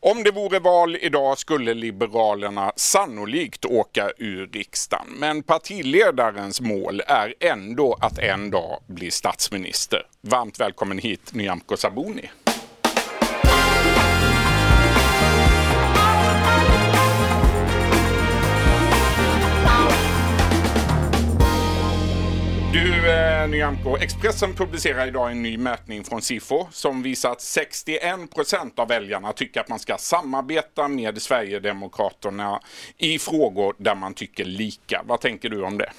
Om det vore val idag skulle Liberalerna sannolikt åka ur riksdagen. Men partiledarens mål är ändå att en dag bli statsminister. Varmt välkommen hit Nyamko Sabuni. Du eh, Nyamko, Expressen publicerar idag en ny mätning från Sifo som visar att 61 procent av väljarna tycker att man ska samarbeta med Sverigedemokraterna i frågor där man tycker lika. Vad tänker du om det?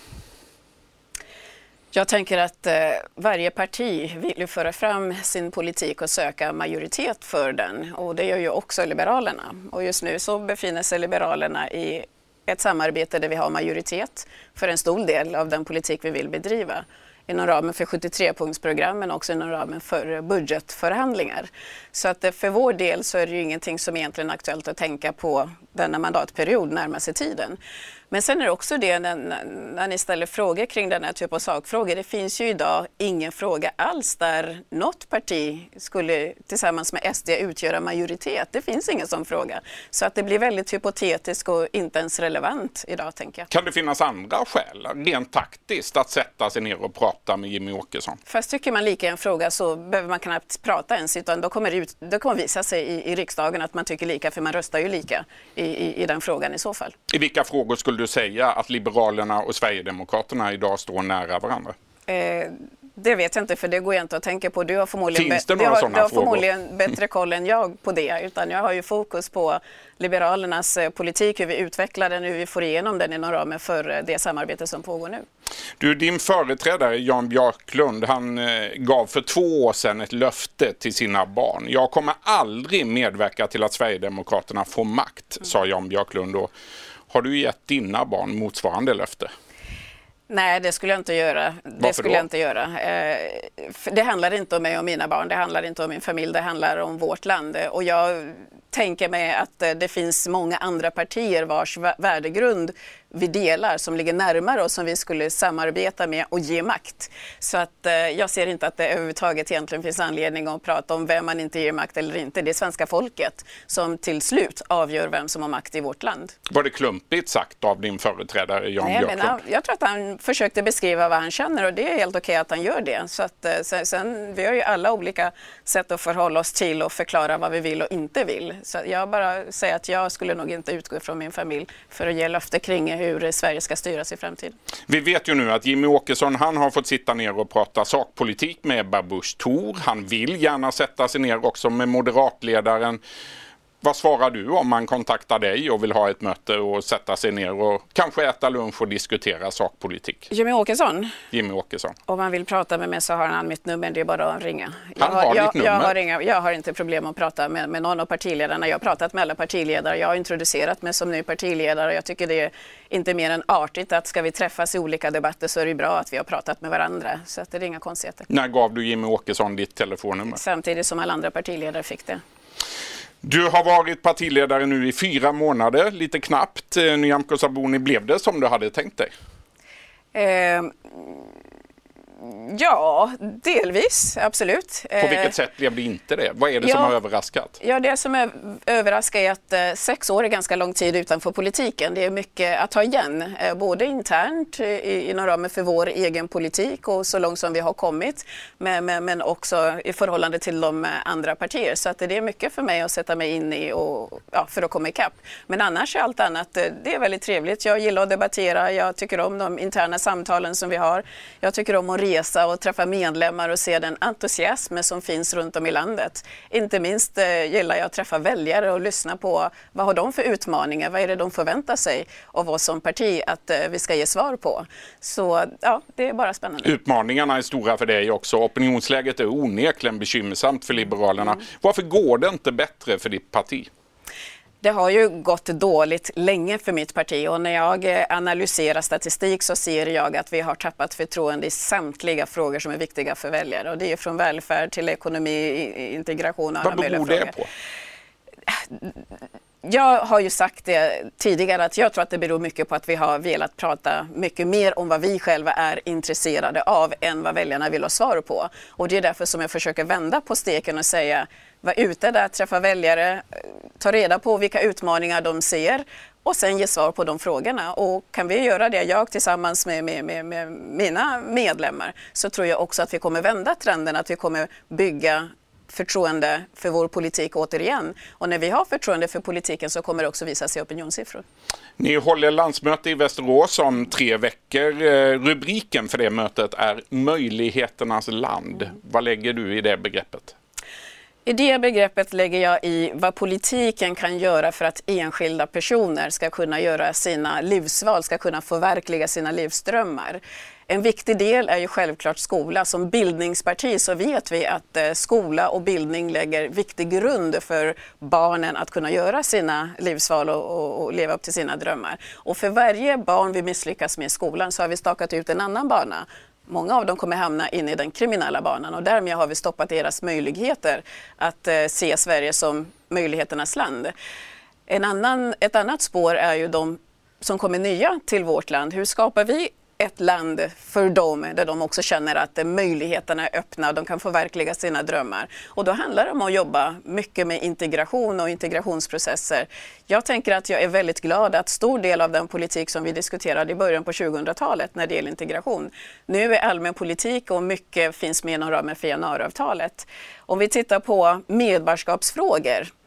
Jag tänker att eh, varje parti vill ju föra fram sin politik och söka majoritet för den och det gör ju också Liberalerna. Och just nu så befinner sig Liberalerna i ett samarbete där vi har majoritet för en stor del av den politik vi vill bedriva inom ramen för 73-punktsprogram men också inom ramen för budgetförhandlingar. Så att eh, för vår del så är det ju ingenting som egentligen är aktuellt att tänka på denna mandatperiod närmaste tiden. Men sen är det också det när, när ni ställer frågor kring den här typen av sakfrågor. Det finns ju idag ingen fråga alls där något parti skulle tillsammans med SD utgöra majoritet. Det finns ingen sån fråga. Så att det blir väldigt hypotetiskt och inte ens relevant idag tänker jag. Kan det finnas andra skäl, rent taktiskt, att sätta sig ner och prata med Jimmy Åkesson? Fast tycker man lika en fråga så behöver man knappt prata ens utan då kommer det, ut, då kommer visa sig i, i riksdagen att man tycker lika för man röstar ju lika i, i, i den frågan i så fall. I vilka frågor skulle du säga att Liberalerna och Sverigedemokraterna idag står nära varandra? Eh, det vet jag inte för det går jag inte att tänka på. Du har förmodligen, Finns det du några har, sådana du har förmodligen bättre koll än jag på det. Utan jag har ju fokus på Liberalernas eh, politik, hur vi utvecklar den, hur vi får igenom den inom ramen för eh, det samarbete som pågår nu. Du, din företrädare Jan Björklund, han eh, gav för två år sedan ett löfte till sina barn. Jag kommer aldrig medverka till att Sverigedemokraterna får makt, sa Jan Björklund då. Har du gett dina barn motsvarande löfte? Nej, det skulle jag inte göra. Det Varför skulle då? jag inte göra. Eh, det handlar inte om mig och mina barn, det handlar inte om min familj, det handlar om vårt land. Och jag tänker mig att eh, det finns många andra partier vars vä- värdegrund vi delar, som ligger närmare oss, som vi skulle samarbeta med och ge makt. Så att eh, jag ser inte att det överhuvudtaget egentligen finns anledning att prata om vem man inte ger makt eller inte. Det är svenska folket som till slut avgör vem som har makt i vårt land. Var det klumpigt sagt av din företrädare Jan Nej, Björklund? menar, jag tror att han försökte beskriva vad han känner och det är helt okej att han gör det. Så att, eh, sen, sen, vi har ju alla olika sätt att förhålla oss till och förklara vad vi vill och inte vill. Så jag bara säger att jag skulle nog inte utgå från min familj för att ge löfte kring hur Sverige ska styras i framtiden. Vi vet ju nu att Jimmy Åkesson han har fått sitta ner och prata sakpolitik med Babush Thor. Han vill gärna sätta sig ner också med moderatledaren. Vad svarar du om man kontaktar dig och vill ha ett möte och sätta sig ner och kanske äta lunch och diskutera sakpolitik? Jimmy Åkesson, Jimmy Åkesson. om han vill prata med mig så har han mitt nummer, det är bara att ringa. Jag Han har jag, ditt nummer? Jag har, inga, jag har inte problem att prata med, med någon av partiledarna. Jag har pratat med alla partiledare, jag har introducerat mig som ny partiledare och jag tycker det är inte mer än artigt att ska vi träffas i olika debatter så är det bra att vi har pratat med varandra. Så att det är inga konstigheter. När gav du Jimmy Åkesson ditt telefonnummer? Samtidigt som alla andra partiledare fick det. Du har varit partiledare nu i fyra månader, lite knappt. Eh, Nyamko Sabuni, blev det som du hade tänkt dig? Eh, ja, delvis, absolut. På vilket sätt blev det inte det? Vad är det som ja. har överraskat? Ja, det som är överraskar är att eh, sex år är ganska lång tid utanför politiken. Det är mycket att ta igen, eh, både internt eh, i, inom ramen för vår egen politik och så långt som vi har kommit, men, men, men också i förhållande till de eh, andra partier. Så att det är mycket för mig att sätta mig in i och, ja, för att komma ikapp. Men annars är allt annat, eh, det är väldigt trevligt. Jag gillar att debattera, jag tycker om de interna samtalen som vi har. Jag tycker om att resa och träffa medlemmar och se den entusiasm som finns runt om i landet. Inte minst eh, gillar jag att träffa väljare och lyssna på vad har de för utmaningar, vad är det de förväntar sig av oss som parti att eh, vi ska ge svar på. Så ja, det är bara spännande. Utmaningarna är stora för dig också. Opinionsläget är onekligen bekymmersamt för Liberalerna. Varför går det inte bättre för ditt parti? Det har ju gått dåligt länge för mitt parti och när jag eh, analyserar statistik så ser jag att vi har tappat förtroende i samtliga frågor som är viktiga för väljare. Och det är från välfärd till ekonomi, integration och alla Vad beror det på? Jag har ju sagt det tidigare att jag tror att det beror mycket på att vi har velat prata mycket mer om vad vi själva är intresserade av än vad väljarna vill ha svar på. Och det är därför som jag försöker vända på steken och säga var ute där, träffa väljare, ta reda på vilka utmaningar de ser och sen ge svar på de frågorna. Och kan vi göra det, jag tillsammans med, med, med, med mina medlemmar, så tror jag också att vi kommer vända trenden, att vi kommer bygga förtroende för vår politik återigen. Och när vi har förtroende för politiken så kommer det också visa sig i opinionssiffror. Ni håller landsmöte i Västerås om tre veckor. Eh, rubriken för det mötet är Möjligheternas land. Vad lägger du i det begreppet? I det begreppet lägger jag i vad politiken kan göra för att enskilda personer ska kunna göra sina livsval, ska kunna förverkliga sina livsdrömmar. En viktig del är ju självklart skola. Som bildningsparti så vet vi att eh, skola och bildning lägger viktig grund för barnen att kunna göra sina livsval och, och, och leva upp till sina drömmar. Och för varje barn vi misslyckas med i skolan så har vi stakat ut en annan bana Många av dem kommer hamna in i den kriminella banan och därmed har vi stoppat deras möjligheter att eh, se Sverige som möjligheternas land. En annan, ett annat spår är ju de som kommer nya till vårt land. Hur skapar vi ett land för dem där de också känner att möjligheterna är öppna, de kan förverkliga sina drömmar. Och då handlar det om att jobba mycket med integration och integrationsprocesser. Jag tänker att jag är väldigt glad att stor del av den politik som vi diskuterade i början på 2000-talet när det gäller integration nu är allmän politik och mycket finns med inom ramen för januariavtalet. Om vi tittar på medborgarskapsfrågor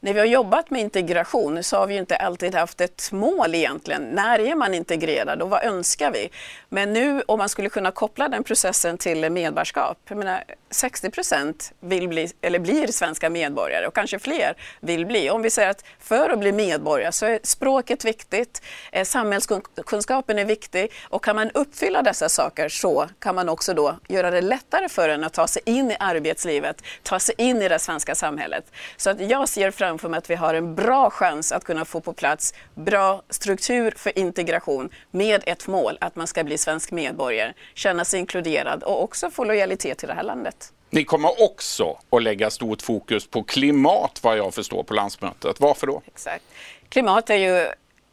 när vi har jobbat med integration så har vi inte alltid haft ett mål egentligen. När är man integrerad och vad önskar vi? Men nu om man skulle kunna koppla den processen till medborgarskap. Jag menar, 60 procent vill bli, eller blir svenska medborgare och kanske fler vill bli. Om vi säger att för att bli medborgare så är språket viktigt, eh, samhällskunskapen är viktig och kan man uppfylla dessa saker så kan man också då göra det lättare för en att ta sig in i arbetslivet, ta sig in i det svenska samhället. Så att jag ser framför mig att vi har en bra chans att kunna få på plats bra struktur för integration med ett mål att man ska bli svensk medborgare, känna sig inkluderad och också få lojalitet till det här landet. Ni kommer också att lägga stort fokus på klimat vad jag förstår på landsmötet. Varför då? Exakt. Klimat är ju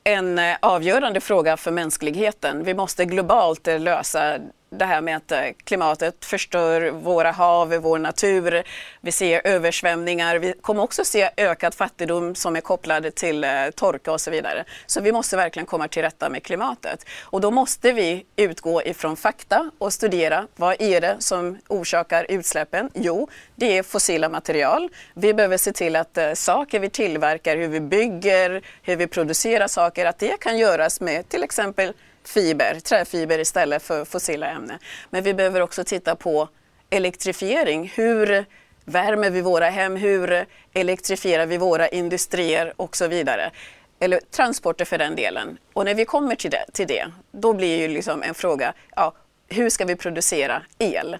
en eh, avgörande fråga för mänskligheten. Vi måste globalt eh, lösa det här med att eh, klimatet förstör våra hav, vår natur. Vi ser översvämningar. Vi kommer också se ökad fattigdom som är kopplad till eh, torka och så vidare. Så vi måste verkligen komma till rätta med klimatet. Och då måste vi utgå ifrån fakta och studera vad är det som orsakar utsläppen? Jo, det är fossila material. Vi behöver se till att eh, saker vi tillverkar, hur vi bygger, hur vi producerar saker, att det kan göras med till exempel fiber, träfiber istället för fossila ämnen. Men vi behöver också titta på elektrifiering. Hur värmer vi våra hem? Hur elektrifierar vi våra industrier och så vidare? Eller transporter för den delen. Och när vi kommer till det, till det då blir ju liksom en fråga, ja, hur ska vi producera el?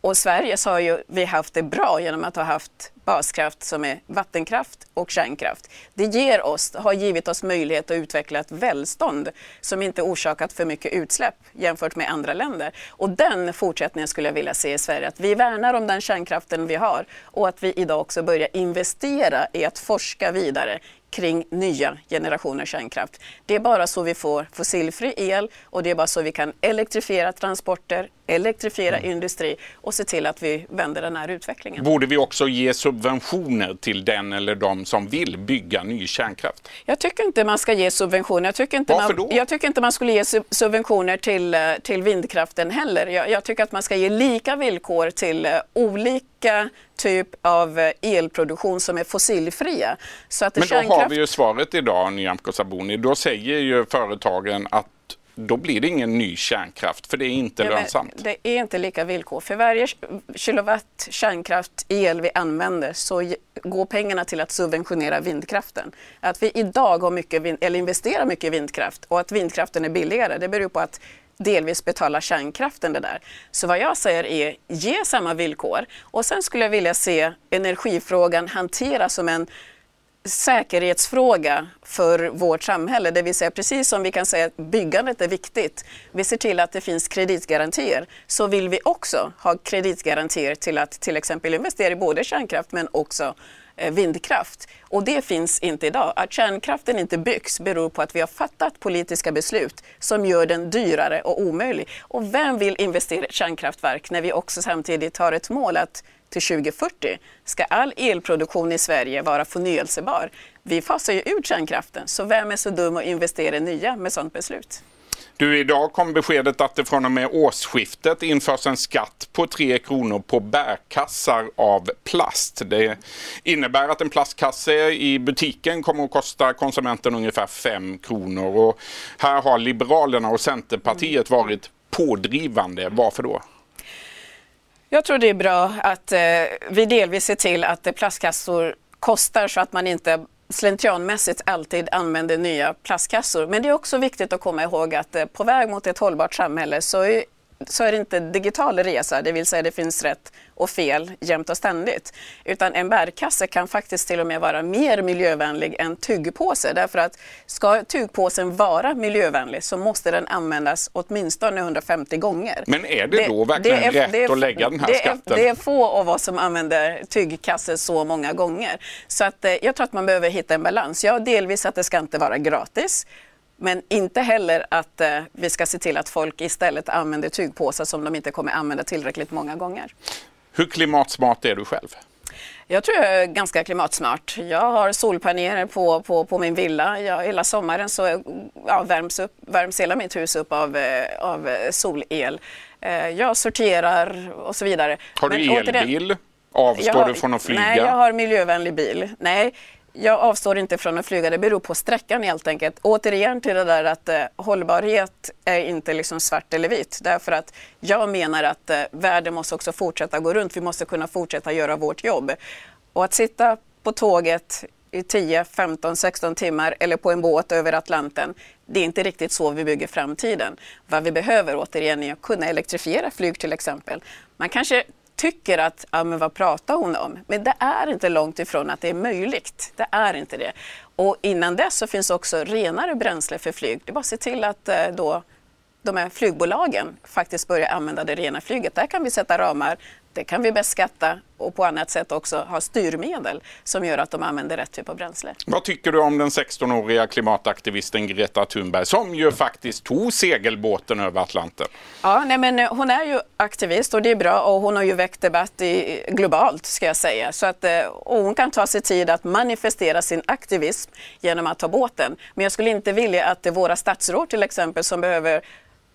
Och Sverige så har ju vi haft det bra genom att ha haft baskraft som är vattenkraft och kärnkraft. Det ger oss, har givit oss möjlighet att utveckla ett välstånd som inte orsakat för mycket utsläpp jämfört med andra länder. Och den fortsättningen skulle jag vilja se i Sverige, att vi värnar om den kärnkraften vi har och att vi idag också börjar investera i att forska vidare kring nya generationer kärnkraft. Det är bara så vi får fossilfri el och det är bara så vi kan elektrifiera transporter, elektrifiera mm. industri och se till att vi vänder den här utvecklingen. Borde vi också ge subventioner till den eller de som vill bygga ny kärnkraft? Jag tycker inte man ska ge subventioner. Jag tycker inte, Varför man, då? jag tycker inte man skulle ge subventioner till, eh, till vindkraften heller. Jag, jag tycker att man ska ge lika villkor till uh, olika typ av eh, elproduktion som är fossilfria. Så att Men då kärnkraft... har vi ju svaret idag, Nyamko Sabuni. Då säger ju företagen att då blir det ingen ny kärnkraft för det är inte ja, lönsamt. Det är inte lika villkor. För varje kilowatt kärnkraft el vi använder så går pengarna till att subventionera vindkraften. Att vi idag har mycket vind, eller investerar mycket i vindkraft och att vindkraften är billigare det beror på att delvis betala kärnkraften det där. Så vad jag säger är ge samma villkor och sen skulle jag vilja se energifrågan hanteras som en säkerhetsfråga för vårt samhälle. Det vill säga precis som vi kan säga att byggandet är viktigt. Vi ser till att det finns kreditgarantier. Så vill vi också ha kreditgarantier till att till exempel investera i både kärnkraft men också eh, vindkraft. Och det finns inte idag. Att kärnkraften inte byggs beror på att vi har fattat politiska beslut som gör den dyrare och omöjlig. Och vem vill investera i kärnkraftverk när vi också samtidigt har ett mål att till 2040 ska all elproduktion i Sverige vara förnyelsebar. Vi fasar ju ut kärnkraften, så vem är så dum att investera i nya med sådant beslut? Du, idag kom beskedet att det från och med årsskiftet införs en skatt på 3 kronor på bärkassar av plast. Det innebär att en plastkasse i butiken kommer att kosta konsumenten ungefär 5 kronor. Och här har Liberalerna och Centerpartiet varit pådrivande. Varför då? Jag tror det är bra att eh, vi delvis ser till att eh, plastkassor kostar så att man inte slentrianmässigt alltid använder nya plastkassor. Men det är också viktigt att komma ihåg att eh, på väg mot ett hållbart samhälle så är så är det inte digital resa, det vill säga det finns rätt och fel jämt och ständigt. Utan en bärkasse kan faktiskt till och med vara mer miljövänlig än tyggpåse. Därför att ska tygpåsen vara miljövänlig så måste den användas åtminstone 150 gånger. Men är det, det då verkligen det är, rätt är, att lägga den här det skatten? Är, det är få av oss som använder tyggkasse så många gånger. Så att, eh, jag tror att man behöver hitta en balans. Ja, delvis att det ska inte vara gratis. Men inte heller att eh, vi ska se till att folk istället använder tygpåsar som de inte kommer använda tillräckligt många gånger. Hur klimatsmart är du själv? Jag tror jag är ganska klimatsmart. Jag har solpaneler på, på, på min villa. Jag, hela sommaren så ja, värms, upp, värms hela mitt hus upp av, eh, av solel. Eh, jag sorterar och så vidare. Har du Men, elbil? Avstår har, du från att flyga? Nej, jag har miljövänlig bil. Nej, jag avstår inte från att flyga, det beror på sträckan helt enkelt. Återigen till det där att eh, hållbarhet är inte liksom svart eller vitt. Därför att jag menar att eh, världen måste också fortsätta gå runt. Vi måste kunna fortsätta göra vårt jobb. Och att sitta på tåget i 10, 15, 16 timmar eller på en båt över Atlanten. Det är inte riktigt så vi bygger framtiden. Vad vi behöver återigen är att kunna elektrifiera flyg till exempel. Man kanske tycker att, ja men vad pratar hon om? Men det är inte långt ifrån att det är möjligt. Det är inte det. Och innan dess så finns också renare bränsle för flyg. Det är bara att se till att eh, då de här flygbolagen faktiskt börjar använda det rena flyget. Där kan vi sätta ramar det kan vi beskatta och på annat sätt också ha styrmedel som gör att de använder rätt typ av bränsle. Vad tycker du om den 16-åriga klimataktivisten Greta Thunberg som ju faktiskt tog segelbåten över Atlanten? Ja, nej men eh, hon är ju aktivist och det är bra och hon har ju väckt debatt i, globalt ska jag säga. Så att, eh, hon kan ta sig tid att manifestera sin aktivism genom att ta båten. Men jag skulle inte vilja att det är våra statsråd till exempel som behöver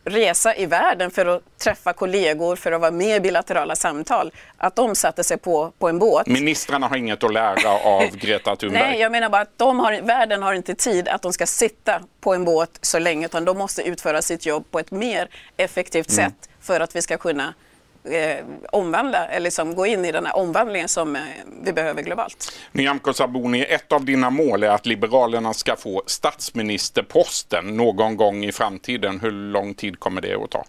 resa i världen för att träffa kollegor, för att vara med i bilaterala samtal, att de satte sig på, på en båt. Ministrarna har inget att lära av Greta Thunberg? Nej, jag menar bara att de har, världen har inte tid att de ska sitta på en båt så länge, utan de måste utföra sitt jobb på ett mer effektivt mm. sätt för att vi ska kunna eh, omvandla, eller liksom gå in i den här omvandlingen som eh, vi behöver globalt. Nyamko Sabuni, ett av dina mål är att Liberalerna ska få statsministerposten någon gång i framtiden. Hur lång tid kommer det att ta?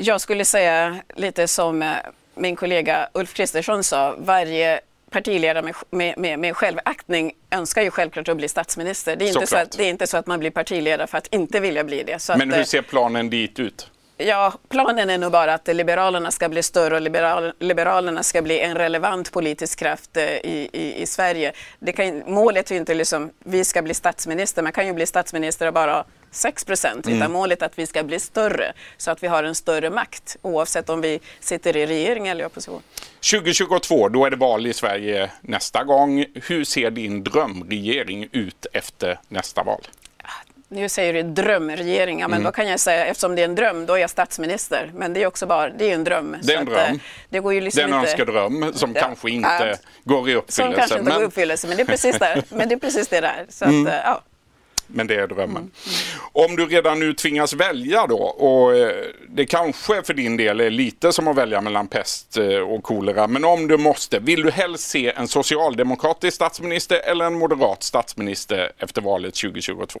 Jag skulle säga lite som eh, min kollega Ulf Kristersson sa, varje partiledare med, med, med, med självaktning önskar ju självklart att bli statsminister. Det är, inte så att, det är inte så att man blir partiledare för att inte vilja bli det. Men att, hur eh, ser planen dit ut? Ja, planen är nog bara att Liberalerna ska bli större och liberal, Liberalerna ska bli en relevant politisk kraft eh, i, i, i Sverige. Det kan, målet är ju inte liksom vi ska bli statsminister, man kan ju bli statsminister och bara 6 procent, mm. utan målet är att vi ska bli större så att vi har en större makt oavsett om vi sitter i regering eller i opposition. 2022, då är det val i Sverige nästa gång. Hur ser din drömregering ut efter nästa val? Nu säger du drömregering, ja, men mm. då kan jag säga eftersom det är en dröm, då är jag statsminister. Men det är också bara, det är en dröm. Det är en dröm. Att, eh, det går ju liksom det är en inte... önskedröm som ja, kanske inte ja, går i uppfyllelse. Som kanske inte men... går i uppfyllelse, men det är precis, där. men det, är precis det där. Så mm. att, eh, ja. Men det är drömmen. Mm. Om du redan nu tvingas välja då och eh, det kanske för din del är lite som att välja mellan pest och kolera. Men om du måste, vill du helst se en socialdemokratisk statsminister eller en moderat statsminister efter valet 2022?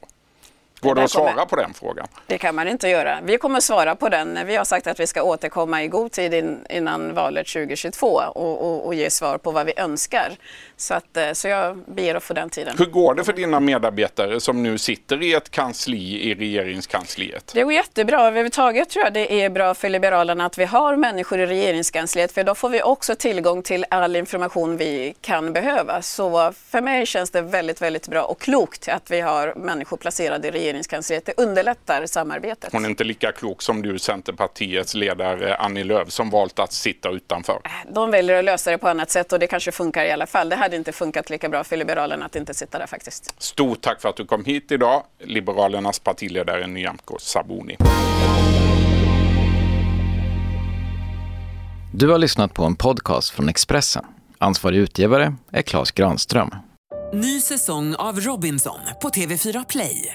Går det att svara kommer- på den frågan? Det kan man inte göra. Vi kommer svara på den. Vi har sagt att vi ska återkomma i god tid in, innan valet 2022 och, och, och ge svar på vad vi önskar. Så, att, eh, så jag ber att få den tiden. Hur går det för dina medarbetare som nu sitter i ett kansli i regeringskansliet? Det går jättebra. Överhuvudtaget tror jag det är bra för Liberalerna att vi har människor i regeringskansliet för då får vi också tillgång till all information vi kan behöva. Så för mig känns det väldigt, väldigt bra och klokt att vi har människor placerade i regeringskansliet. Det underlättar samarbetet. Hon är inte lika klok som du, Centerpartiets ledare Annie Lööf, som valt att sitta utanför. De väljer att lösa det på annat sätt och det kanske funkar i alla fall. Det hade inte funkat lika bra för Liberalerna att inte sitta där faktiskt. Stort tack för att du kom hit idag, Liberalernas partiledare Nyamko Sabuni. Du har lyssnat på en podcast från Expressen. Ansvarig utgivare är Klas Granström. Ny säsong av Robinson på TV4 Play.